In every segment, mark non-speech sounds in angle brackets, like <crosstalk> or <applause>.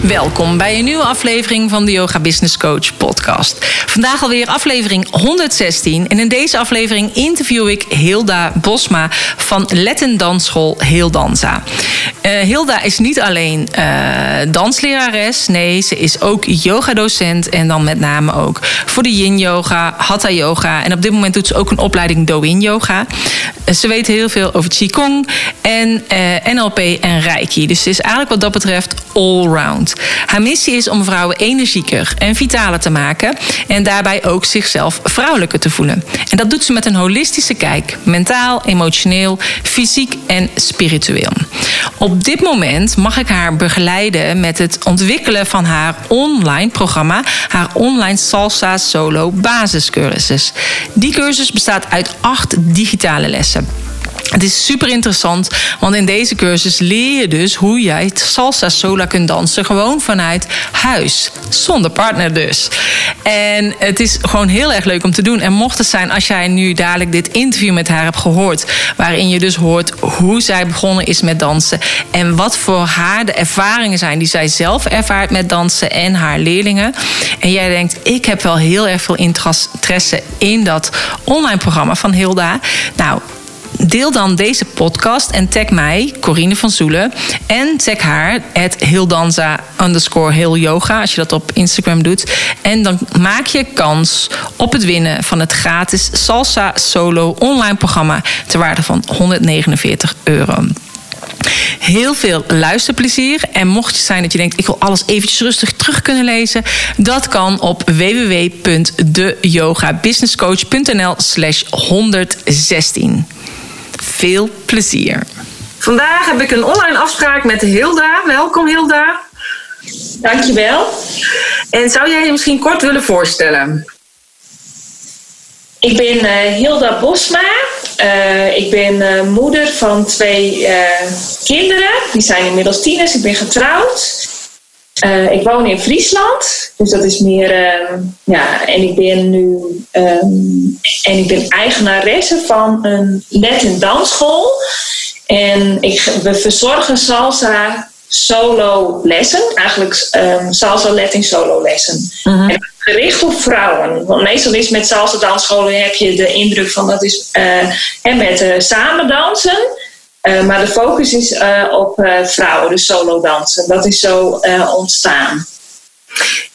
Welkom bij een nieuwe aflevering van de Yoga Business Coach podcast. Vandaag alweer aflevering 116 en in deze aflevering interview ik Hilda Bosma van Letten Dansschool Hildanza. Uh, Hilda is niet alleen uh, danslerares, nee, ze is ook yogadocent en dan met name ook voor de yin yoga, hatha yoga en op dit moment doet ze ook een opleiding Doin yoga. Uh, ze weet heel veel over qigong en NLP en reiki, dus ze is eigenlijk wat dat betreft allround. Haar missie is om vrouwen energieker en vitaler te maken en daarbij ook zichzelf vrouwelijker te voelen. En dat doet ze met een holistische kijk, mentaal, emotioneel, fysiek en spiritueel. Op dit moment mag ik haar begeleiden met het ontwikkelen van haar online programma, haar online salsa solo basiscursus. Die cursus bestaat uit acht digitale lessen. Het is super interessant, want in deze cursus leer je dus hoe jij salsa sola kunt dansen. Gewoon vanuit huis, zonder partner dus. En het is gewoon heel erg leuk om te doen. En mocht het zijn als jij nu dadelijk dit interview met haar hebt gehoord, waarin je dus hoort hoe zij begonnen is met dansen en wat voor haar de ervaringen zijn die zij zelf ervaart met dansen en haar leerlingen. En jij denkt, ik heb wel heel erg veel interesse in dat online programma van Hilda. Nou, Deel dan deze podcast en tag mij, Corine van Zoelen. En tag haar, at underscore heel yoga, als je dat op Instagram doet. En dan maak je kans op het winnen van het gratis Salsa Solo online programma ter waarde van 149 euro. Heel veel luisterplezier. En mocht je zijn dat je denkt, ik wil alles eventjes rustig terug kunnen lezen. Dat kan op www.deyogabusinesscoach.nl slash 116 veel plezier. Vandaag heb ik een online afspraak met Hilda. Welkom Hilda. Dankjewel. En zou jij je misschien kort willen voorstellen? Ik ben uh, Hilda Bosma. Uh, ik ben uh, moeder van twee kinderen. Die zijn inmiddels tieners. Ik ben getrouwd. Uh, ik woon in Friesland, dus dat is meer, uh, ja, en ik ben nu, um, en ik ben eigenaresse van een en dansschool. En ik, we verzorgen salsa solo lessen, eigenlijk um, salsa letting solo lessen. Uh -huh. En gericht op vrouwen, want meestal is met salsa dansscholen heb je de indruk van dat is uh, met uh, samen dansen. Uh, maar de focus is uh, op uh, vrouwen, dus solo dansen. Dat is zo ontstaan.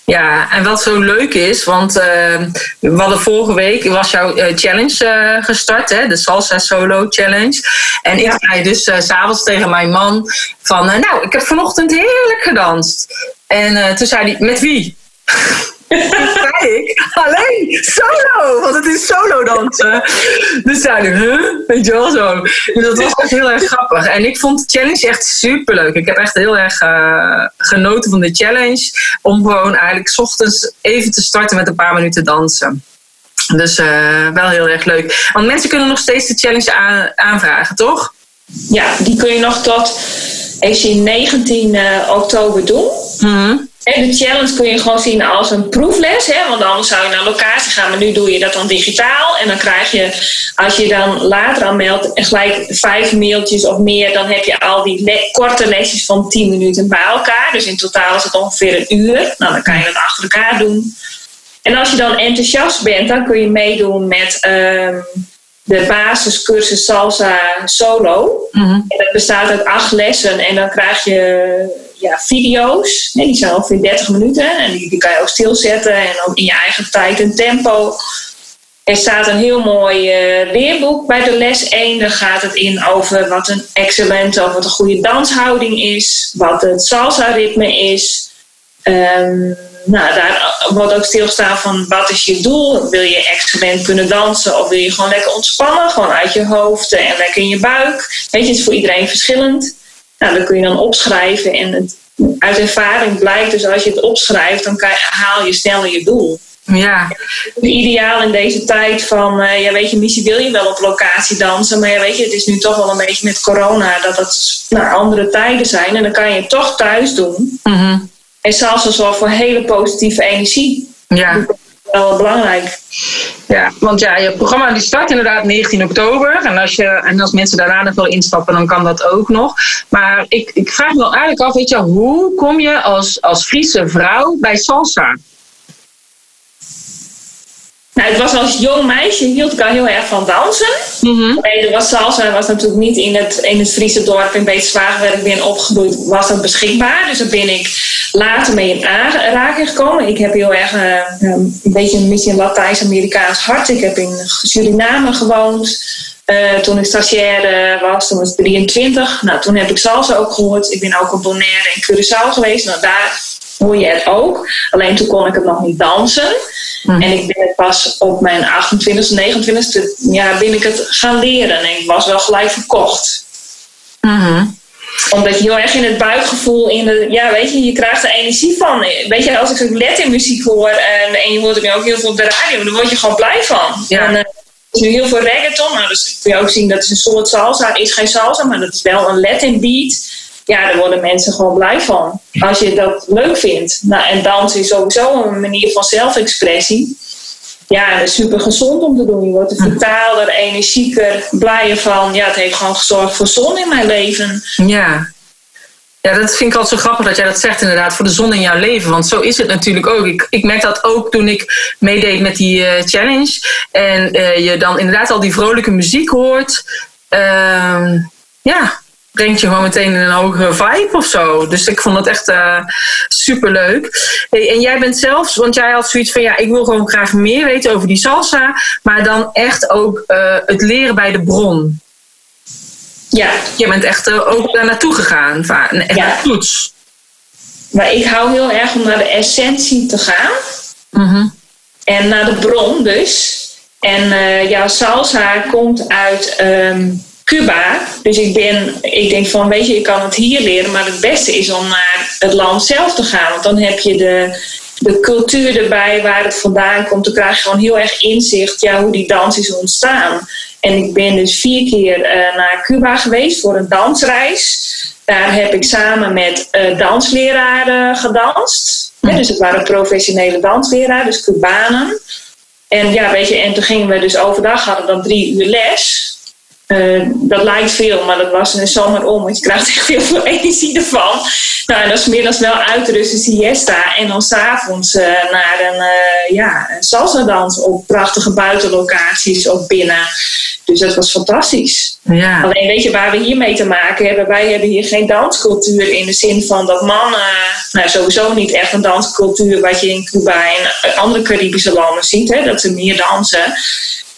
Ja, en wat zo leuk is, want we hadden vorige week was jouw challenge gestart, hè, de Salsa Solo Challenge. En ik zei dus s s'avonds tegen mijn man van, nou, ik heb vanochtend heerlijk gedanst. En toen zei hij, met wie? Zei ik, alleen solo, want het is solo dansen. Dus zei ik, huh? Weet je wel zo. Dus dat was echt heel erg grappig. En ik vond de challenge echt super leuk. Ik heb echt heel erg uh, genoten van de challenge. Om gewoon eigenlijk s ochtends even te starten met een paar minuten dansen. Dus uh, wel heel erg leuk. Want mensen kunnen nog steeds de challenge aan, aanvragen, toch? Ja, die kun je nog tot even 19 uh, oktober doen. Mm-hmm. De challenge kun je gewoon zien als een proefles, hè? want anders zou je naar locatie gaan, maar nu doe je dat dan digitaal. En dan krijg je, als je dan later aanmeldt, gelijk vijf mailtjes of meer, dan heb je al die le korte lesjes van 10 minuten bij elkaar. Dus in totaal is het ongeveer een uur. Nou, dan kan je het achter elkaar doen. En als je dan enthousiast bent, dan kun je meedoen met um, de basiscursus Salsa Solo. Mm -hmm. En dat bestaat uit acht lessen en dan krijg je ja, video's. Nee, die zijn ongeveer 30 minuten. En die, die kan je ook stilzetten en ook in je eigen tijd en tempo. Er staat een heel mooi uh, leerboek bij de les 1. Daar gaat het in over wat een excellente of wat een goede danshouding is. Wat het salsa-ritme is. Um, nou, daar wordt ook stilstaan van wat is je doel? Wil je excellent kunnen dansen of wil je gewoon lekker ontspannen? Gewoon uit je hoofd en lekker in je buik. Weet je, het is voor iedereen verschillend. Nou, dat kun je dan opschrijven. En het, uit ervaring blijkt dus als je het opschrijft, dan kan, haal je sneller je doel. Ja. Ideaal in deze tijd van, uh, ja weet je, misschien wil je wel op locatie dansen, maar ja weet je, het is nu toch wel een beetje met corona dat het naar andere tijden zijn en dan kan je het toch thuis doen. Mm En salsa zorgt voor hele positieve energie. Ja. Wel belangrijk. Ja, want ja, je programma die start inderdaad 19 oktober. En als, je, en als mensen daarna nog willen instappen, dan kan dat ook nog. Maar ik, ik vraag me wel eigenlijk af, weet je, hoe kom je als, als Friese vrouw bij salsa? Nou, het was als jong meisje hield ik al heel erg van dansen. Mm -hmm. er was salsa was natuurlijk niet in het, in het Friese dorp in Beetswagen waar ik ben opgegroeid, was dat beschikbaar. Dus daar ben ik later mee in aanraking gekomen. Ik heb heel erg uh, een beetje een beetje een Latijns-Amerikaans hart. Ik heb in Suriname gewoond. Uh, toen ik stagiaire was, toen was ik 23. Nou, toen heb ik salsa ook gehoord. Ik ben ook op Bonaire en Curaçao geweest. Nou, daar hoor je het ook. Alleen toen kon ik het nog niet dansen. Mhm. En ik ben het pas op mijn 28e, 29e ja, ben ik het gaan leren. En ik was wel gelijk verkocht. Mhm. Omdat je heel erg in het buikgevoel, in de, ja, weet je, je krijgt er energie van. Weet je, als ik zo'n Latin muziek hoor en, en je hoort er nu ook heel veel op de radio, dan word je gewoon blij van. Ja. En, uh, er is nu heel veel reggaeton, nou, dus kun je ook zien dat is een soort salsa. Het is geen salsa, maar dat is wel een Latin beat ja, daar worden mensen gewoon blij van. Als je dat leuk vindt. Nou, en dansen is sowieso een manier van zelfexpressie. Ja, dat is super gezond om te doen. Je wordt er vertaalder, energieker, blijer van. Ja, het heeft gewoon gezorgd voor zon in mijn leven. Ja. Ja, dat vind ik altijd zo grappig dat jij dat zegt inderdaad, voor de zon in jouw leven. Want zo is het natuurlijk ook. Ik, ik merk dat ook toen ik meedeed met die uh, challenge. En uh, je dan inderdaad al die vrolijke muziek hoort. Uh, ja, brengt je gewoon meteen in een hogere vibe of zo. Dus ik vond het echt uh, super leuk. Hey, en jij bent zelfs, want jij had zoiets van ja, ik wil gewoon graag meer weten over die salsa, maar dan echt ook uh, het leren bij de bron. Ja. Je bent echt uh, ook daar naartoe gegaan, echt ja. toets. Maar ik hou heel erg om naar de essentie te gaan. -hmm. En naar de bron dus. En ja, salsa komt uit. Um, Cuba. Dus ik ben, ik denk van, weet je, ik kan het hier leren, maar het beste is om naar het land zelf te gaan. Want dan heb je de, de cultuur erbij, waar het vandaan komt. Dan krijg je gewoon heel erg inzicht, ja, hoe die dans is ontstaan. En ik ben dus vier keer uh, naar Cuba geweest voor een dansreis. Daar heb ik samen met uh, dansleraren gedanst. Dus het waren professionele dansleraren, dus Cubanen. En ja, weet je, en toen gingen we dus overdag, hadden dan drie uur les. Uh, dat lijkt veel, maar dat was een zomer om, want je krijgt echt heel veel <laughs> energie ervan. Nou, en dat is middags wel uitrusten, siesta. En dan s'avonds uh, naar een, uh, ja, een salsa dans op prachtige buitenlocaties of binnen. Dus dat was fantastisch. Ja. Alleen weet je waar we hiermee te maken hebben? Wij hebben hier geen danscultuur in de zin van dat mannen, nou sowieso niet echt een danscultuur wat je in Cuba en andere Caribische landen ziet, hè, dat ze meer dansen.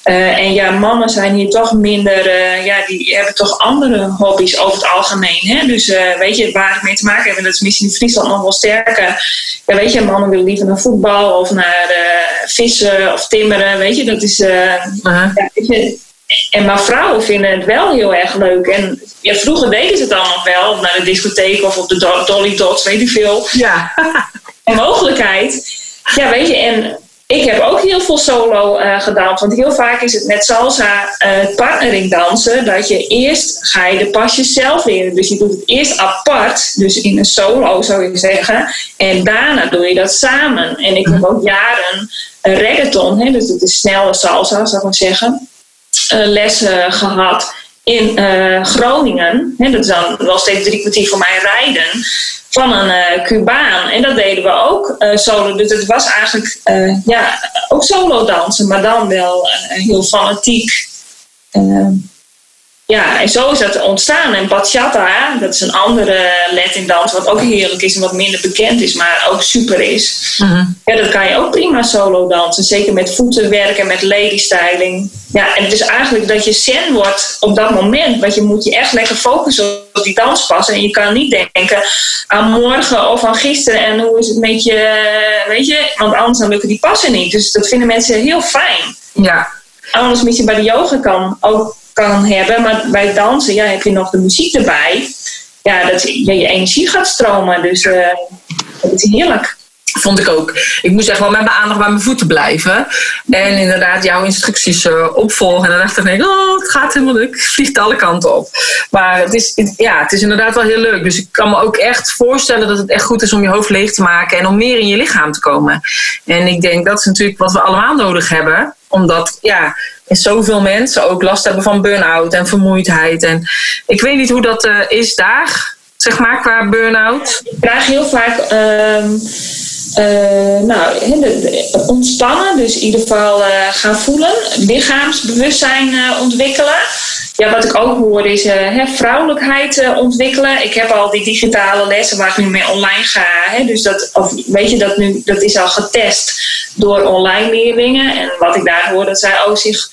Uh, en ja, mannen zijn hier toch minder, uh, ja, die hebben toch andere hobby's over het algemeen. Hè? Dus uh, weet je, waar ik mee te maken heb, en dat is misschien in Friesland nog wel sterker. Ja, weet je, mannen willen liever naar voetbal of naar vissen of timmeren, weet je, dat is. -huh. ja, weet je, en maar vrouwen vinden het wel heel erg leuk. En ja, vroeger deden ze het dan nog wel, naar de discotheek of op de do Dolly Dots, weet ik veel. Ja. een mogelijkheid. Ja, weet je, en ik heb ook heel veel solo uh, gedaan. Want heel vaak is het met salsa uh, partnering dansen. Dat je eerst ga je de pasjes zelf leren. Dus je doet het eerst apart. Dus in een solo zou je zeggen. En daarna doe je dat samen. En ik heb ook jaren uh, reggaeton. Hè, dus dat is snelle salsa zou ik maar zeggen. lessen gehad in Groningen. Hè, dat is dan wel steeds drie kwartier voor mij rijden van een uh, Cubaan. En dat deden we ook uh, solo. Dus het was eigenlijk ja, ook solo dansen, maar dan wel heel fanatiek. Ja, en zo is dat ontstaan. En bachata, dat is een andere Latin dans, wat ook heerlijk is en wat minder bekend is, maar ook super is. Mm -hmm. Ja, dat kan je ook prima solo dansen. Zeker met voeten werken, met lady styling. Ja, en het is eigenlijk dat je zen wordt op dat moment. Want je moet je echt lekker focussen op die danspas. En je kan niet denken aan morgen of aan gisteren. En hoe is het met je, weet je. Want anders dan lukken die passen niet. Dus dat vinden mensen heel fijn. Ja. Anders je bij de yoga kan, ook kan hebben. Maar bij dansen ja, heb je nog de muziek erbij. Ja, dat ja, je energie gaat stromen. Dus uh, dat is heerlijk. vond ik ook. Ik moest echt wel met mijn aandacht bij mijn voeten blijven. En inderdaad jouw instructies uh, opvolgen. En dan dacht ik, oh, het gaat helemaal leuk. Het vliegt alle kanten op. Maar het is, ja, het is inderdaad wel heel leuk. Dus ik kan me ook echt voorstellen dat het echt goed is om je hoofd leeg te maken. En om meer in je lichaam te komen. En ik denk dat is natuurlijk wat we allemaal nodig hebben. Omdat, ja, zoveel mensen ook last hebben van burn-out en vermoeidheid. En ik weet niet hoe dat uh, is daar, zeg maar, qua burn-out. Ik krijg heel vaak... Uh, uh, nou, ontspannen, dus in ieder geval uh, gaan voelen, lichaamsbewustzijn ontwikkelen. Ja, wat ik ook hoor is hè, vrouwelijkheid ontwikkelen. Ik heb al die digitale lessen waar ik nu mee online ga. Hè, dus dat, of weet je, dat, nu, dat is al getest door online leerlingen. En wat ik daar hoor, dat zij ook zich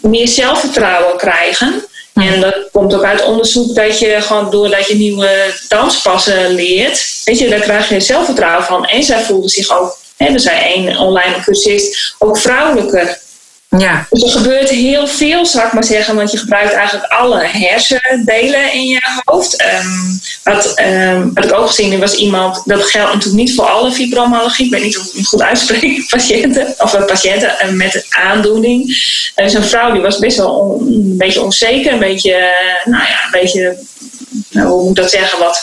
meer zelfvertrouwen krijgen. En dat komt ook uit onderzoek dat je gewoon doordat je nieuwe danspassen leert, weet je, daar krijg je zelfvertrouwen van. En zij voelde zich ook, hè, er zei één online cursist, ook vrouwelijker. Ja. Dus er gebeurt heel veel, zou ik maar zeggen, want je gebruikt eigenlijk alle hersendelen in je hoofd. Um, wat, um, wat ik ook gezien heb, was iemand, dat geldt natuurlijk niet voor alle fibromyalgie, ik weet niet of ik het goed uitspreek, <laughs> patiënten, of uh, patiënten uh, met aandoening. Uh, Zo'n vrouw die was best wel een beetje onzeker, een beetje, nou ja, een beetje, nou, hoe moet dat zeggen, wat.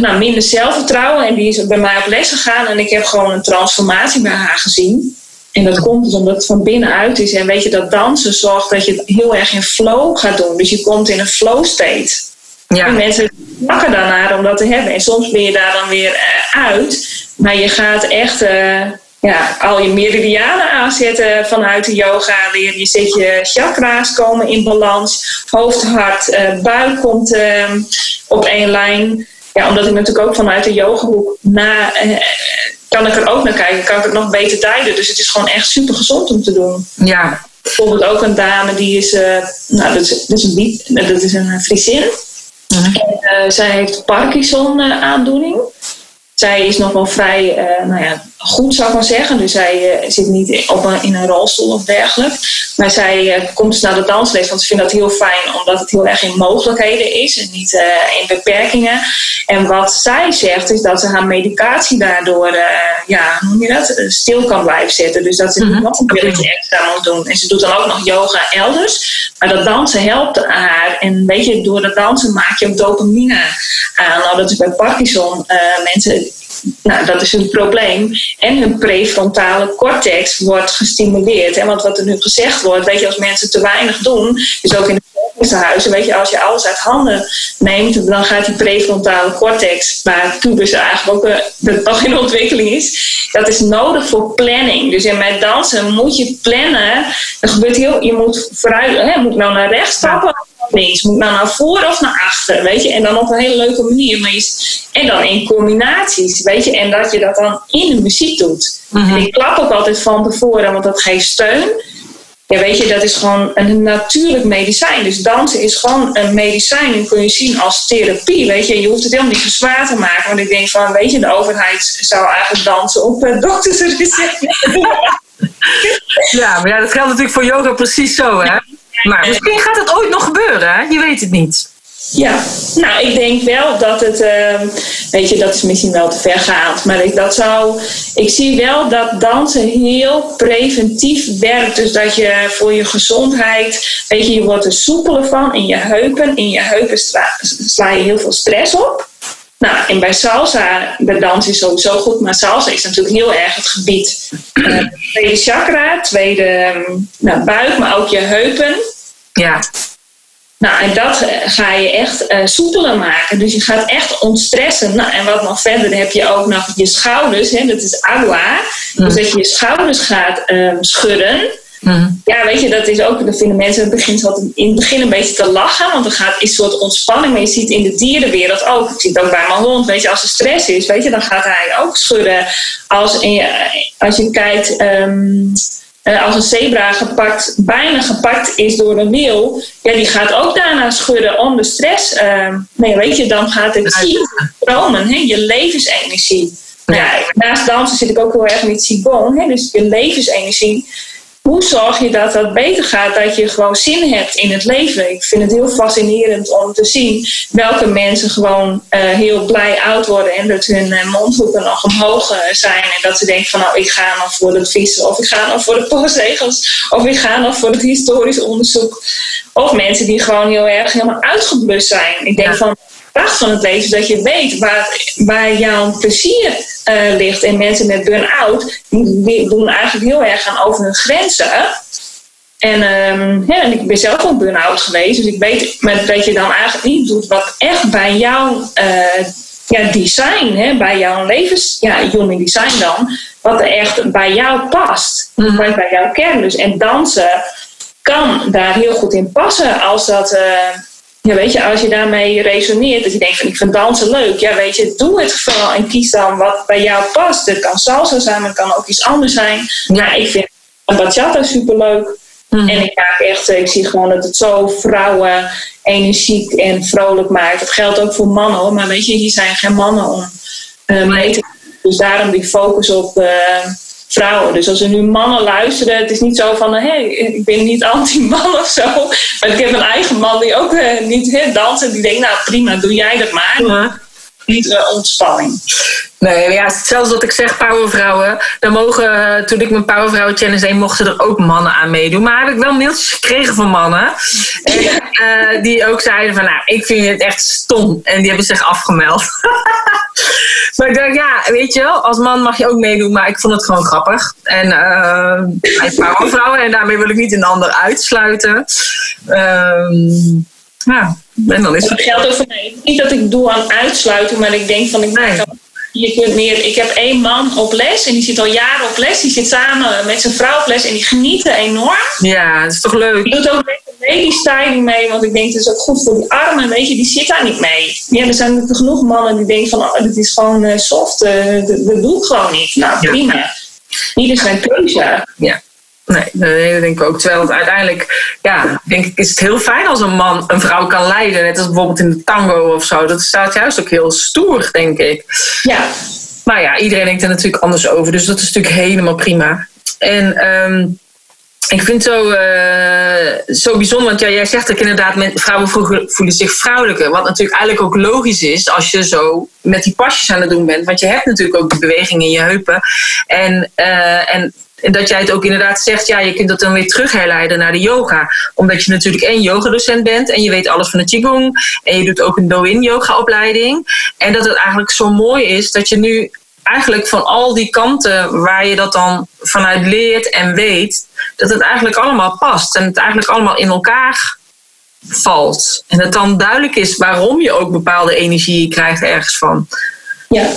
Nou, minder zelfvertrouwen. En die is bij mij op les gegaan. En ik heb gewoon een transformatie bij haar gezien. En dat komt dus omdat het van binnenuit is. En weet je, dat dansen zorgt dat je het heel erg in flow gaat doen. Dus je komt in een flow state. Ja. En mensen pakken daarnaar om dat te hebben. En soms ben je daar dan weer uh, uit. Maar je gaat echt uh, ja, al je meridianen aanzetten vanuit de yoga. Leer. Je zet je chakra's komen in balans. Hoofd, hart, uh, buik komt op één lijn. Ja, omdat ik natuurlijk ook vanuit de yogaboek na kan ik er ook naar kijken, kan ik het nog beter tijden. Dus het is gewoon echt super gezond om te doen. Ja. Bijvoorbeeld ook een dame die is, uh, nou dat is, dat is een, dat is een Friesin. -huh. en, uh, zij heeft Parkinson aandoening. Zij is nog wel vrij, nou ja, goed, zou ik maar zeggen. Dus zij uh, zit niet op een, in een rolstoel of dergelijke. Maar zij uh, komt dus naar de dansles, want ze vindt dat heel fijn, omdat het heel erg in mogelijkheden is en niet uh, in beperkingen. En wat zij zegt, is dat ze haar medicatie daardoor, ja, hoe noem je dat, stil kan blijven zetten. Dus dat ze mm -hmm. nog een pilletje extra moet doen. En ze doet dan ook nog yoga elders. Maar dat dansen helpt haar. En weet je, door dat dansen maak je ook dopamine aan. Nou, dat is bij Parkinson mensen nou, dat is een probleem. En hun prefrontale cortex wordt gestimuleerd. En want wat er nu gezegd wordt, weet je, als mensen te weinig doen, dus ook in de huizen, weet je, als je alles uit handen neemt, dan gaat die prefrontale cortex, waar tubus eigenlijk ook uh, nog in ontwikkeling is, dat is nodig voor planning. Dus in mijn dansen moet je plannen. Er gebeurt heel, je moet vooruit, hè, moet nou naar rechts stappen links. Moet nou naar voren of naar achter, weet je. En dan op een hele leuke manier. Maar je, en dan in combinaties, weet je. En dat je dat dan in de muziek doet. En ik klap ook altijd van tevoren, want dat geeft steun. Ja, weet je, dat is gewoon een natuurlijk medicijn. Dus dansen is gewoon een medicijn. En kun je zien als therapie, weet je. Je hoeft het helemaal niet zwaar te maken. Want ik denk van, weet je, de overheid zou eigenlijk dansen op uh, doktersrecept. ja, maar ja, dat geldt natuurlijk voor yoga precies zo, hè. Maar misschien gaat het ooit nog gebeuren, hè? Je weet het niet. Ja, nou, ik denk wel dat het, uh, weet je, dat is misschien wel te vergaand, maar ik, dat zou, ik zie wel dat dansen heel preventief werkt. Dus dat je voor je gezondheid, weet je, je wordt er soepeler van in je heupen. In je heupen sla, je heel veel stress op. Nou, en bij salsa, de dans is sowieso goed, maar salsa is natuurlijk heel erg het gebied. Uh, tweede chakra, tweede nou, buik, maar ook je heupen. Ja. Nou, en dat ga je echt uh, soepeler maken. Dus je gaat echt ontstressen. Nou, en wat nog verder heb je ook nog je schouders. Hè, dat is agua. Mm. Dus dat je je schouders gaat um, schudden. Mm. Ja, weet je, dat is ook, dat vinden mensen in het begin, in het begin een beetje te lachen, want er gaat is een soort ontspanning. Maar je ziet in de dierenwereld ook, ik zie het ook bij mijn hond, weet je, als er stress is, weet je, dan gaat hij ook schudden. Als, je, als je kijkt, um, als een zebra gepakt, bijna gepakt is door een leeuw, ja, die gaat ook daarna schudden om de stress. Uh, nee, weet je, dan gaat het stromen, hè, je levensenergie. Ja. ja. naast dansen zit ik ook heel erg met Qigong, hè, dus je levensenergie hoe zorg je dat dat beter gaat? Dat je gewoon zin hebt in het leven. Ik vind het heel fascinerend om te zien welke mensen gewoon uh, heel blij oud worden en dat hun uh, mondhoeken nog omhoog uh, zijn. En dat ze denken van nou, ik ga nog voor het vissen of ik ga nog voor de postzegels of ik ga nog voor het historisch onderzoek. Of mensen die gewoon heel erg helemaal uitgeblust zijn. Ik denk ja. van kracht van het leven dat je weet waar, waar jouw plezier uh, ligt. En mensen met burn-out, doen eigenlijk heel erg aan over hun grenzen. En, um, ja, en ik ben zelf ook burn-out geweest, dus ik weet maar dat je dan eigenlijk niet doet wat echt bij jouw uh, ja, design, hè, bij jouw levens, ja, human design dan, wat er echt bij jou past, mm. wat bij jouw kern. Dus en dansen kan daar heel goed in passen als dat. Uh, ja, weet je, als je daarmee resoneert, dat je denkt van ik vind dansen leuk. Ja, weet je, doe het vooral en kies dan wat bij jou past. Het kan salsa zijn, maar het kan ook iets anders zijn. Ja, ik vind bachata superleuk. Mm. En ik maak echt, ik zie gewoon dat het zo vrouwen energiek en vrolijk maakt. Dat geldt ook voor mannen hoor, maar weet je, hier zijn geen mannen om uh, mee te Dus daarom die focus op... Uh, vrouwen. Dus als er nu mannen luisteren, het is niet zo van, hé, hey, ik ben niet anti-man of zo. Maar ik heb een eigen man die ook uh, niet he, danst en die denkt, nou prima, doe jij dat maar. Niet uh, ontspanning. Nee, ja, zelfs dat ik zeg powervrouwen, dan mogen, toen ik mijn powervrouwen challenge deed, mochten er ook mannen aan meedoen. Maar heb ik wel mailtjes gekregen van mannen. En, uh, die ook zeiden van, nou, ik vind het echt stom. En die hebben zich afgemeld. <laughs> maar ik dacht, ja, weet je wel, als man mag je ook meedoen, maar ik vond het gewoon grappig. En uh, powervrouwen, en daarmee wil ik niet een ander uitsluiten. Um, ja, en dan is het. Dat geldt ook voor mij. Niet dat ik doe aan uitsluiten, maar ik denk van, ik nee je kunt meer. Ik heb één man op les en die zit al jaren op les. Die zit samen met zijn vrouw op les en die genieten enorm. Ja, dat is toch leuk. Die doet ook medisch styling mee, want ik denk het is ook goed voor die armen. Weet je, die zit daar niet mee. Ja, er zijn genoeg mannen die denken van, oh, dit is gewoon uh, soft, uh, dat, dat doe ik gewoon niet. Nou, prima. Ieder zijn keuze. Ja. Nee, dat denk ik ook. Terwijl het uiteindelijk, ja, denk ik, is het heel fijn als een man een vrouw kan leiden. Net als bijvoorbeeld in de tango of zo. Dat staat juist ook heel stoer, denk ik. Ja. Maar ja, iedereen denkt er natuurlijk anders over. Dus dat is natuurlijk helemaal prima. En um, ik vind het zo, uh, zo bijzonder, want ja, jij zegt ook inderdaad, vrouwen voelen zich vrouwelijker. Wat natuurlijk eigenlijk ook logisch is als je zo met die pasjes aan het doen bent. Want je hebt natuurlijk ook die beweging in je heupen. En, uh, en en dat jij het ook inderdaad zegt, ja, je kunt dat dan weer terug herleiden naar de yoga. Omdat je natuurlijk één yogadocent bent en je weet alles van de Qigong. En je doet ook een Do-in yoga opleiding. En dat het eigenlijk zo mooi is dat je nu eigenlijk van al die kanten waar je dat dan vanuit leert en weet, dat het eigenlijk allemaal past. En het eigenlijk allemaal in elkaar valt. En het dan duidelijk is waarom je ook bepaalde energie krijgt ergens van. Ja,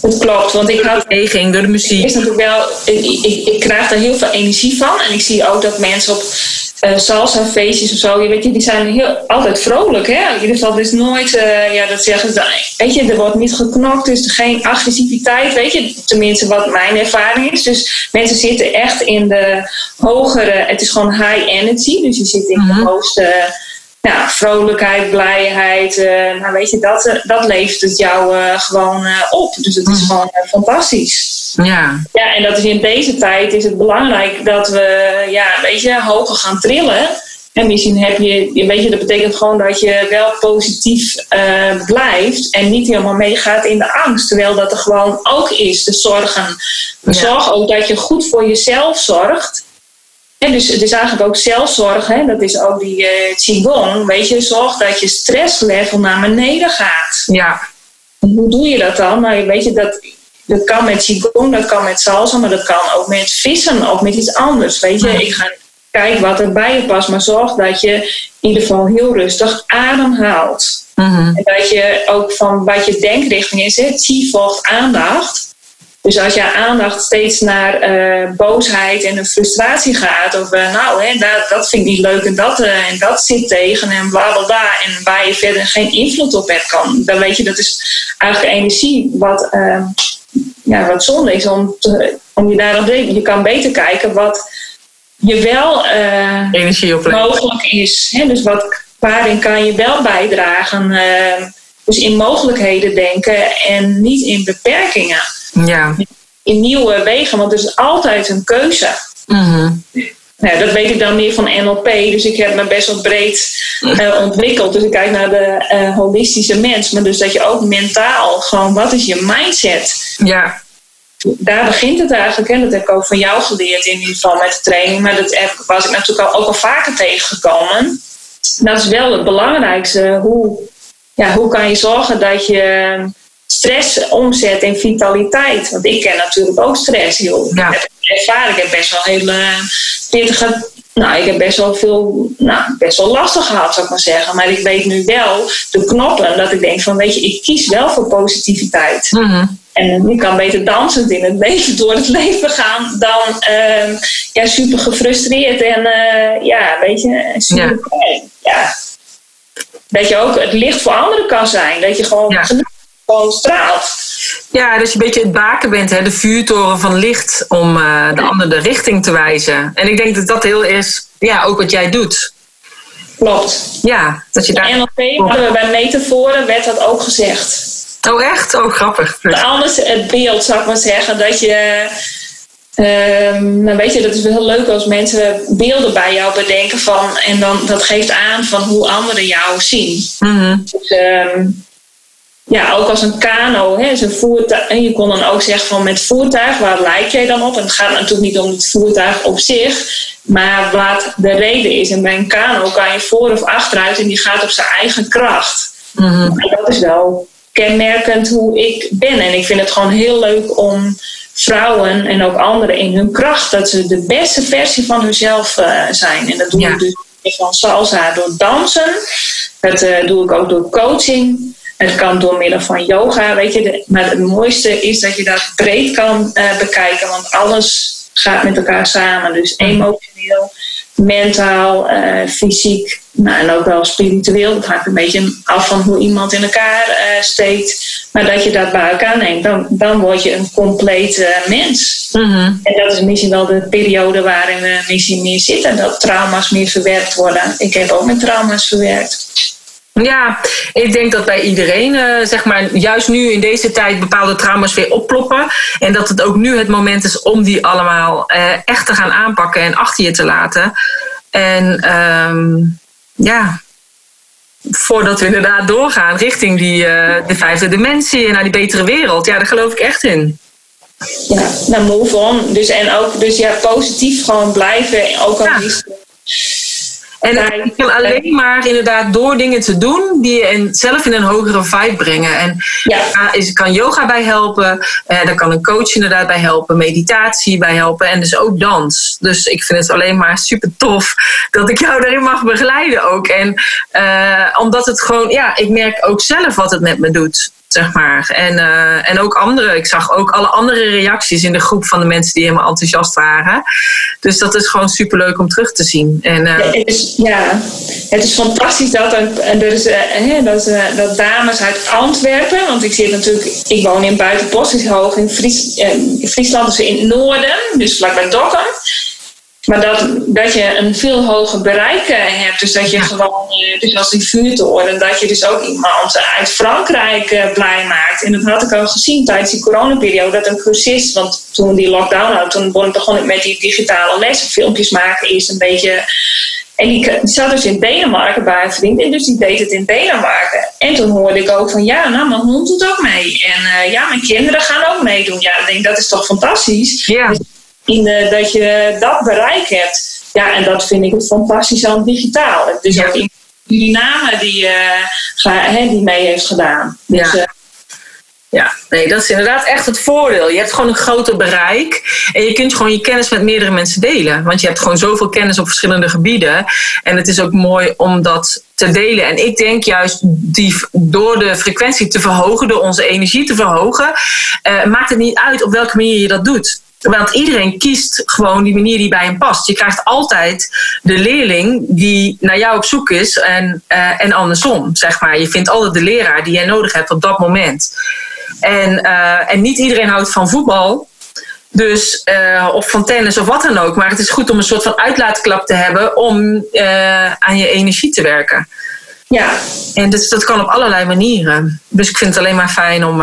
het klopt, want ik had beweging door de muziek. Is natuurlijk wel, ik, ik, ik, krijg er heel veel energie van. En ik zie ook dat mensen op uh, salsa feestjes of zo, weet je, die zijn heel, altijd vrolijk. Hè? In ieder geval, is nooit, uh, ja, dat zeggen ze, weet je, er wordt niet geknokt, dus geen agressiviteit, weet je, tenminste wat mijn ervaring is. Dus mensen zitten echt in de hogere, het is gewoon high energy, dus je zit in de mhm. hoogste ja, vrolijkheid, blijheid. Uh, nou weet je, dat, uh, dat levert het jou uh, gewoon op. Dus het is mm. gewoon fantastisch. Ja. ja, en dat is in deze tijd is het belangrijk dat we, ja, weet je, hoger gaan trillen. En misschien heb je, weet je, dat betekent gewoon dat je wel positief blijft en niet helemaal meegaat in de angst. Terwijl dat er gewoon ook is, de zorgen. Ja. Zorg ook dat je goed voor jezelf zorgt. En dus het is eigenlijk ook zelfzorg, hè? dat is ook die uh, Qigong. Weet je, zorg dat je stresslevel naar beneden gaat. Ja. hoe doe je dat dan? Nou, weet je, dat, dat kan met Qigong, dat kan met salsa, maar dat kan ook met vissen of met iets anders. Weet je, ik ga kijken wat er bij je past, maar zorg dat je in ieder geval heel rustig ademhaalt. Mm En dat je ook van wat je denkrichting is, Qi volgt aandacht. Dus als je aandacht steeds naar uh, boosheid en een frustratie gaat, of uh, nou, hè, dat, dat vind ik niet leuk en dat, uh, en dat zit tegen en bla bla bla, en waar je verder geen invloed op hebt, kan, dan weet je dat is eigenlijk energie wat, ehm, ja, wat zonde is om, te, om je daar aan te Je kan beter kijken wat je wel energie mogelijk is. Hè? Dus wat, waarin kan je wel bijdragen? Ehm, dus in mogelijkheden denken en niet in beperkingen. Ja. In nieuwe wegen, want er is altijd een keuze. Mm nou, dat weet ik dan meer van NLP. Dus ik heb me best wel breed uh, ontwikkeld. Dus ik kijk naar de uh, holistische mens. Maar dus dat je ook mentaal gewoon, wat is je mindset? Ja. Daar begint het eigenlijk. En dat heb ik ook van jou geleerd in ieder geval met de training. Maar dat was ik natuurlijk al, ook al vaker tegengekomen. Dat is wel het belangrijkste. Hoe, ja, hoe kan je zorgen dat je stress omzet in vitaliteit? Want ik ken natuurlijk ook stress. Joh. Ja. Ik heb ervaren. Ik heb best wel hele pittige nou, ik heb best wel veel, nou, best wel lastig gehad, zou ik maar zeggen. Maar ik weet nu wel de knoppen dat ik denk van, weet je, ik kies wel voor positiviteit. Mhm. En ik kan beter dansend in het leven, door het <laughs> leven gaan, dan uh, ja, super gefrustreerd en uh, ja, weet je, super ja. ja. Dat je ook het licht voor anderen kan zijn. Dat je gewoon, ja. Gewoon straalt. Ja, dat je een beetje het baken bent, hè? de vuurtoren van licht, om uh, de ander de richting te wijzen. En ik denk dat dat heel is, ja, ook wat jij doet. Klopt. Ja, dat je daar. En NLP hadden we bij metaforen, werd dat ook gezegd. Oh, echt? Oh, grappig. Anders het beeld, zou ik maar zeggen, dat je. Um, nou weet je, dat is wel heel leuk als mensen beelden bij jou bedenken van, en dan dat geeft aan van hoe anderen jou zien. Mm -hmm. Dus um, ja, ook als een kano, hè, is een voertuig. En je kon dan ook zeggen van met voertuig, waar lijkt jij dan op? En het gaat natuurlijk niet om het voertuig op zich, maar wat de reden is. En bij een kano kan je voor of achteruit en die gaat op zijn eigen kracht. Mm -hmm. dat is wel kenmerkend hoe ik ben. En ik vind het gewoon heel leuk om vrouwen en ook anderen in hun kracht, dat ze de beste versie van hunzelf uh, zijn. En dat doe ja. ik dus van salsa door dansen. Dat uh, doe ik ook door coaching. Het kan door middel van yoga, weet je. De, maar het mooiste is dat je dat breed kan uh, bekijken, want alles gaat met elkaar samen. Dus emotioneel, mentaal, uh, fysiek, nou, en ook wel spiritueel. Dat hangt een beetje af van hoe iemand in elkaar uh, steekt. Maar dat je dat bij elkaar neemt, dan, dan word je een complete mens. Mm -hmm. En dat is misschien wel de periode waarin we misschien meer zitten. Dat trauma's meer verwerkt worden. Ik heb ook met trauma's verwerkt. Ja, ik denk dat bij iedereen, uh, zeg maar, juist nu in deze tijd bepaalde trauma's weer opploppen. En dat het ook nu het moment is om die allemaal uh, echt te gaan aanpakken en achter je te laten. En um, ja, voordat we inderdaad doorgaan richting die, uh, de vijfde dimensie en naar die betere wereld. Ja, daar geloof ik echt in. Ja, nou move on. Dus, en ook, dus ja, positief gewoon blijven. Ook al ja. is en ik kan alleen maar inderdaad door dingen te doen die je in, zelf in een hogere vibe brengen. En ja. is, kan yoga bij helpen, eh, daar kan een coach inderdaad bij helpen, meditatie bij helpen en dus ook dans. Dus ik vind het alleen maar super tof dat ik jou daarin mag begeleiden ook. En uh, omdat het gewoon, ja, ik merk ook zelf wat het met me doet zeg maar. En, uh, en ook andere. Ik zag ook alle andere reacties in de groep van de mensen die helemaal enthousiast waren. Dus dat is gewoon super leuk om terug te zien. En, uh, ja, het is, fantastisch dat, er is, uh, dat, uh, dat dames uit Antwerpen, want ik zit natuurlijk, ik woon in Buitenbos, is hoog in Fries, in Friesland, dus in het noorden, dus vlakbij Dokkum. Maar dat, dat je een veel hoger bereik hebt. Dus dat je gewoon, dus als die vuurtoren, dat je dus ook iemand uit Frankrijk blij maakt. En dat had ik al gezien tijdens die coronaperiode. Dat een cursist, want toen die lockdown had, toen begon ik met die digitale lessen, filmpjes maken, eerst een beetje. En die zat dus in Denemarken bij een vriend. En dus die deed het in Denemarken. En toen hoorde ik ook van ja, nou, mijn hond doet ook mee. En uh, ja, mijn kinderen gaan ook meedoen. Ja, ik denk dat is toch fantastisch. Ja. Dus in de, dat je dat bereik hebt. Ja, en dat vind ik het fantastisch aan digitaal. Dus Ja. ook in Suriname die, uh, ga, hè, die mee heeft gedaan. Dus, Ja. uh, Ja, nee, dat is inderdaad echt het voordeel. Je hebt gewoon een groter bereik en je kunt gewoon je kennis met meerdere mensen delen. Want je hebt gewoon zoveel kennis op verschillende gebieden. En het is ook mooi om dat te delen. En ik denk juist die, door de frequentie te verhogen, door onze energie te verhogen, uh, maakt het niet uit op welke manier je dat doet. Want iedereen kiest gewoon die manier die bij hem past. Je krijgt altijd de leerling die naar jou op zoek is en, uh, en andersom, zeg maar. Je vindt altijd de leraar die jij nodig hebt op dat moment. En, uh, en niet iedereen houdt van voetbal. Dus, uh, of van tennis of wat dan ook. Maar het is goed om een soort van uitlaatklap te hebben om aan je energie te werken. ja, En dus, dat kan op allerlei manieren. Dus ik vind het alleen maar fijn om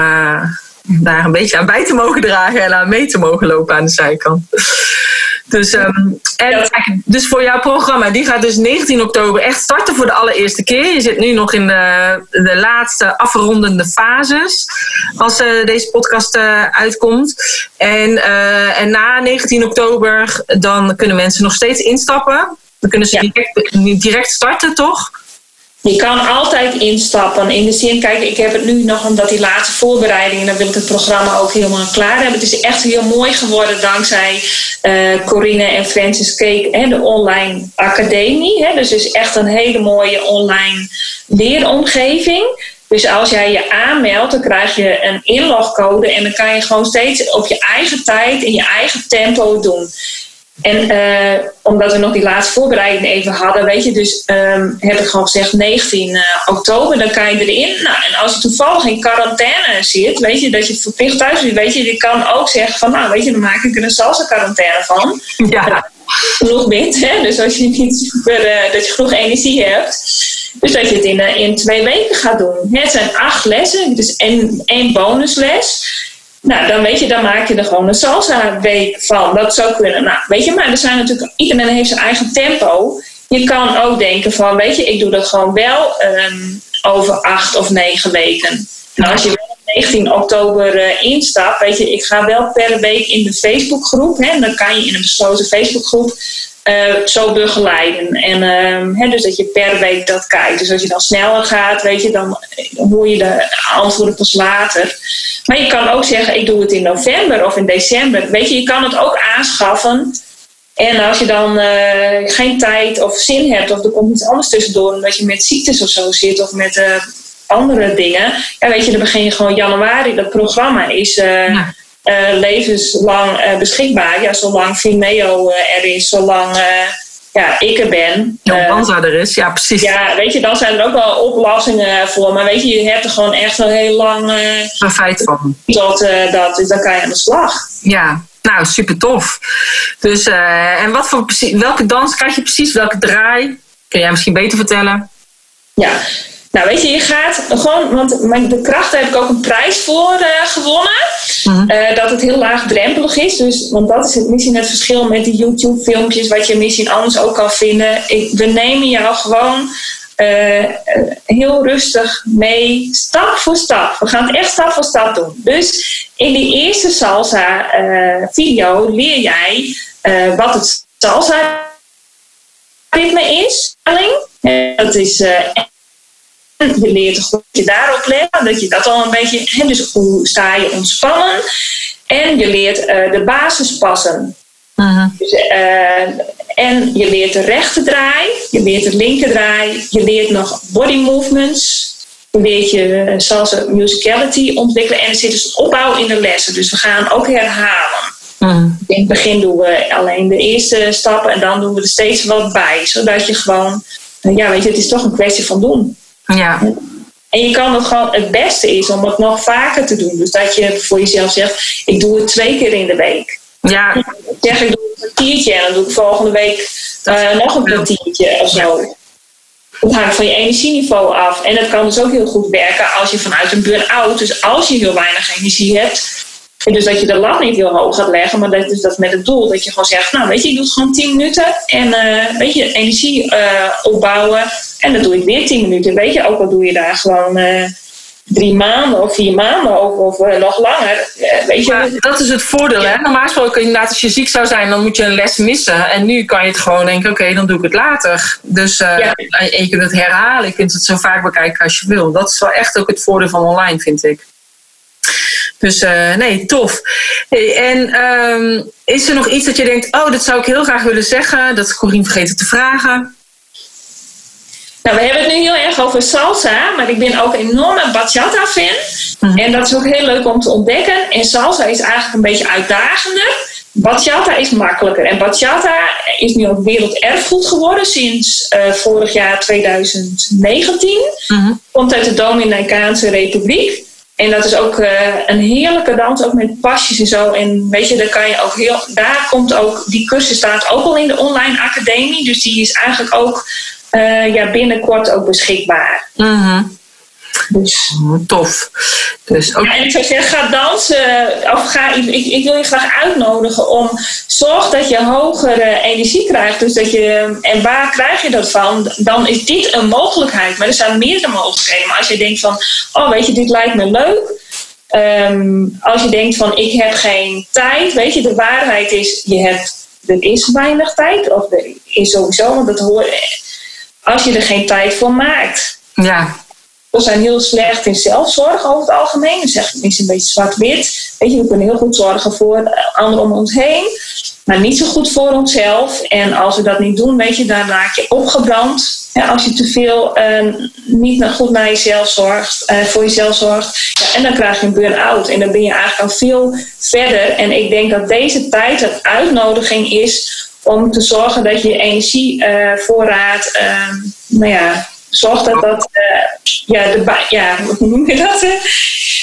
daar een beetje aan bij te mogen dragen en aan mee te mogen lopen aan de zijkant. Dus, um, en, dus voor jouw programma, die gaat dus 19 oktober echt starten voor de allereerste keer. Je zit nu nog in de, de laatste afrondende fases als uh, deze podcast uh, uitkomt. En, uh, en na 19 oktober, dan kunnen mensen nog steeds instappen. Dan kunnen ze direct, direct starten, toch? Je kan altijd instappen. In de zin, kijk, ik heb het nu nog omdat die laatste voorbereidingen, dan wil ik het programma ook helemaal klaar hebben. Het is echt heel mooi geworden dankzij uh, Corine en Francis Cake, hè, de online academie. Hè. Dus het is echt een hele mooie online leeromgeving. Dus als jij je aanmeldt, dan krijg je een inlogcode en dan kan je gewoon steeds op je eigen tijd in je eigen tempo doen. En uh, omdat we nog die laatste voorbereiding even hadden, weet je, dus um, heb ik gewoon gezegd 19 uh, oktober, dan kan je erin. Nou, en als je toevallig in quarantaine zit, weet je, dat je verplicht thuis zit, weet je, je kan ook zeggen van, nou, weet je, dan maak ik er een salsa quarantaine van. Ja. Genoeg bent, hè, dus als je niet super, uh, dat je genoeg energie hebt. Dus dat je het in, in twee weken gaat doen. Het zijn acht lessen, dus één, één bonusles. Nou, dan weet je, dan maak je er gewoon een salsa week van. Dat zou kunnen. Nou, weet je, maar er zijn natuurlijk, iedereen heeft zijn eigen tempo. Je kan ook denken van, weet je, ik doe dat gewoon wel um, over acht of negen weken. En als je wel 19 oktober uh, instapt, weet je, ik ga wel per week in de Facebookgroep. Hè, dan kan je in een besloten Facebookgroep uh, zo begeleiden. En uh, dus dat je per week dat kijkt. Dus als je dan sneller gaat, weet je, dan hoor je de antwoorden pas later. Maar je kan ook zeggen, ik doe het in november of in december. Weet je, je kan het ook aanschaffen. En als je dan uh, geen tijd of zin hebt, of er komt iets anders tussendoor, omdat je met ziektes of zo zit, of met uh, andere dingen, ja, weet je, dan begin je gewoon januari. Dat programma is. Levenslang uh, beschikbaar. Ja, zolang Vimeo uh, er is, zolang ja, ik er ben. Ja, Banza er is, ja precies. Ja, weet je, dan zijn er ook wel oplossingen voor. Maar weet je, je hebt er gewoon echt wel heel lang... een feit van. Tot dat, dus dan kan je aan de slag. Ja, nou, super tof. Dus, en wat voor, welke dans krijg je precies? Welke draai? Kun jij misschien beter vertellen? Ja, nou, weet je, je gaat gewoon, want met de krachten heb ik ook een prijs voor uh, gewonnen. Mhm. uh, dat het heel laagdrempelig is. Dus, want dat is het, misschien het verschil met die YouTube-filmpjes, wat je misschien anders ook kan vinden. Ik, we nemen jou gewoon uh, heel rustig mee, stap voor stap. We gaan het echt stap voor stap doen. Dus in die eerste salsa-video leer jij wat het salsa-ritme is. Dat is <laughs> je leert goed je daarop letten, dat je dat al een beetje, dus hoe sta je ontspannen. En je leert uh, de basispassen. Uh-huh. Dus, uh, en je leert de rechte draai, je leert de linker draai, je leert nog body movements. Je leert je salsa musicality ontwikkelen en er zit dus opbouw in de lessen. Dus we gaan ook herhalen. Uh-huh. In het begin doen we alleen de eerste stappen en dan doen we er steeds wat bij. Zodat je gewoon, ja weet je, het is toch een kwestie van doen. Ja. En je kan het gewoon, het beste is om het nog vaker te doen. Dus dat je voor jezelf zegt, ik doe het twee keer in de week. Ja. Ik zeg, ik doe een kwartiertje en dan doe ik volgende week uh, nog een kwartiertje of zo. Het hangt van je energieniveau af. En het kan dus ook heel goed werken als je vanuit een burn-out, dus als je heel weinig energie hebt, en dus dat je de lat niet heel hoog gaat leggen, maar dat is dat met het doel dat je gewoon zegt, nou weet je, ik doe het gewoon 10 minuten en uh, weet je, energie uh, opbouwen en dan doe ik weer 10 minuten. Weet je, ook al doe je daar gewoon uh, drie maanden of vier maanden of, of nog langer. weet je. Maar dat is het voordeel, hè? Normaal gesproken, inderdaad, als je ziek zou zijn, dan moet je een les missen. En nu kan je het gewoon denken, oké, okay, dan doe ik het later. Dus ja. en je kunt het herhalen, je kunt het zo vaak bekijken als je wil. Dat is wel echt ook het voordeel van online, vind ik. Dus uh, nee, tof. Hey, en um, is er nog iets dat je denkt, oh, dat zou ik heel graag willen zeggen, dat Corine vergeten te vragen? Nou, we hebben het nu heel erg over salsa, maar ik ben ook een enorme bachata-fan. Mm. En dat is ook heel leuk om te ontdekken. En salsa is eigenlijk een beetje uitdagender. Bachata is makkelijker. En bachata is nu ook werelderfgoed geworden sinds uh, vorig jaar 2019. Mm-hmm. Komt uit de Dominicaanse Republiek. En dat is ook uh, een heerlijke dans, ook met pasjes en zo. En weet je, daar kan je ook heel. Daar komt ook. Die cursus staat ook al in de online academie. Dus die is eigenlijk ook uh, ja, binnenkort ook beschikbaar. Mm-hmm. Dus. Tof. Dus ook... Ja, en ik zou zeggen, ga dansen. Of ga, ik, ik wil je graag uitnodigen om. Zorg dat je hogere energie krijgt. Dus dat je, en waar krijg je dat van? Dan is dit een mogelijkheid. Maar er zijn meerdere mogelijkheden. Maar als je denkt van, oh weet je, dit lijkt me leuk. Ehm, als je denkt van, ik heb geen tijd. Weet je, de waarheid is, je hebt, er is weinig tijd. Of er is sowieso, want dat hoort. Als je er geen tijd voor maakt. Ja. We zijn heel slecht in zelfzorg over het algemeen. Dat zeg is een beetje zwart-wit. Weet je, we kunnen heel goed zorgen voor anderen om ons heen. Maar niet zo goed voor onszelf. En als we dat niet doen, weet je, dan raak je opgebrand. Als je te veel uh, niet goed naar jezelf zorgt, uh, voor jezelf zorgt. Ja, en dan krijg je een burn-out. En dan ben je eigenlijk al veel verder. En ik denk dat deze tijd een uitnodiging is om te zorgen dat je energievoorraad, uh, nou ja, zorg dat dat, ja, de, ja, hoe noem je dat?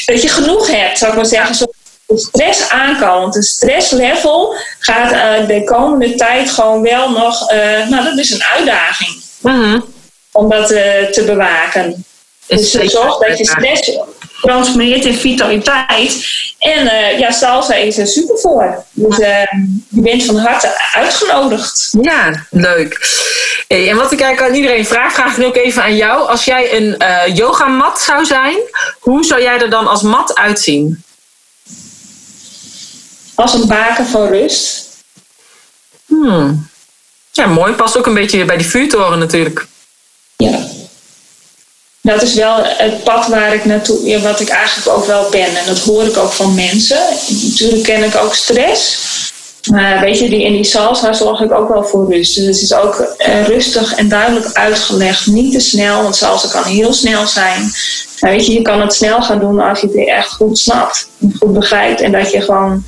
dat je genoeg hebt, zou ik maar zeggen. Zodat de stress aan kan. Want de stresslevel gaat uh, de komende tijd gewoon wel nog, uh, nou dat is een uitdaging. Mm-hmm. Om dat te bewaken. Dus zorg dat je stress transformeert in vitaliteit. En uh, ja, salsa is er super voor. Dus uh, je bent van harte uitgenodigd. Ja, leuk. Hey, en wat ik eigenlijk aan iedereen vraag, vraag ik nu ook even aan jou. Als jij een uh, yogamat zou zijn, hoe zou jij er dan als mat uitzien? Als een baken van rust. Hmm. Ja, mooi. Past ook een beetje bij die vuurtoren natuurlijk. Ja. Dat is wel het pad waar ik naartoe, ja, wat ik eigenlijk ook wel ben. En dat hoor ik ook van mensen. Natuurlijk ken ik ook stress. Maar weet je, die, in die salsa zorg ik ook wel voor rust. Dus het is ook uh, rustig en duidelijk uitgelegd. Niet te snel, want salsa kan heel snel zijn. Maar weet je, je kan het snel gaan doen als je het echt goed snapt. Goed begrijpt. En dat je gewoon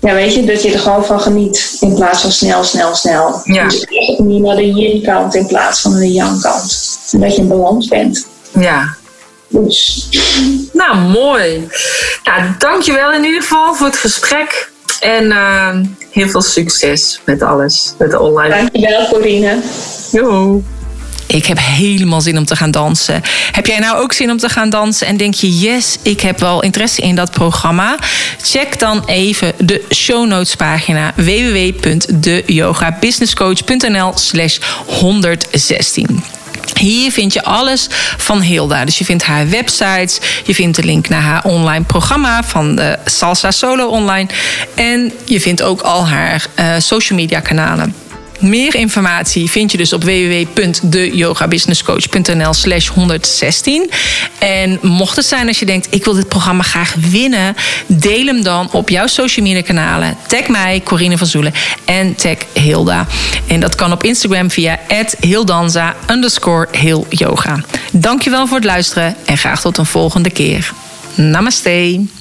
ja, weet je, dat je er gewoon van geniet. In plaats van snel, snel, snel. Ja. Dus echt meer naar de yin-kant in plaats van de yang-kant. En dat je in balans bent. Ja. Dus. Nou, mooi. Nou, dankjewel in ieder geval voor het gesprek. En uh, heel veel succes met alles, met de online. Dankjewel, Corine. Jo. Ik heb helemaal zin om te gaan dansen. Heb jij nou ook zin om te gaan dansen en denk je, yes, ik heb wel interesse in dat programma? Check dan even de show notes pagina www.deyogabusinesscoach.nl slash 116. Hier vind je alles van Hilda. Dus je vindt haar websites, je vindt de link naar haar online programma van de Salsa Solo Online. En je vindt ook al haar uh, social media kanalen. Meer informatie vind je dus op www.deyogabusinesscoach.nl slash 116. En mocht het zijn als je denkt, ik wil dit programma graag winnen... deel hem dan op jouw social media kanalen. Tag mij, Corine van Zoelen, en tag Hilda. En dat kan op Instagram via hildanza underscore hilyoga. Dankjewel voor het luisteren en graag tot een volgende keer. Namaste.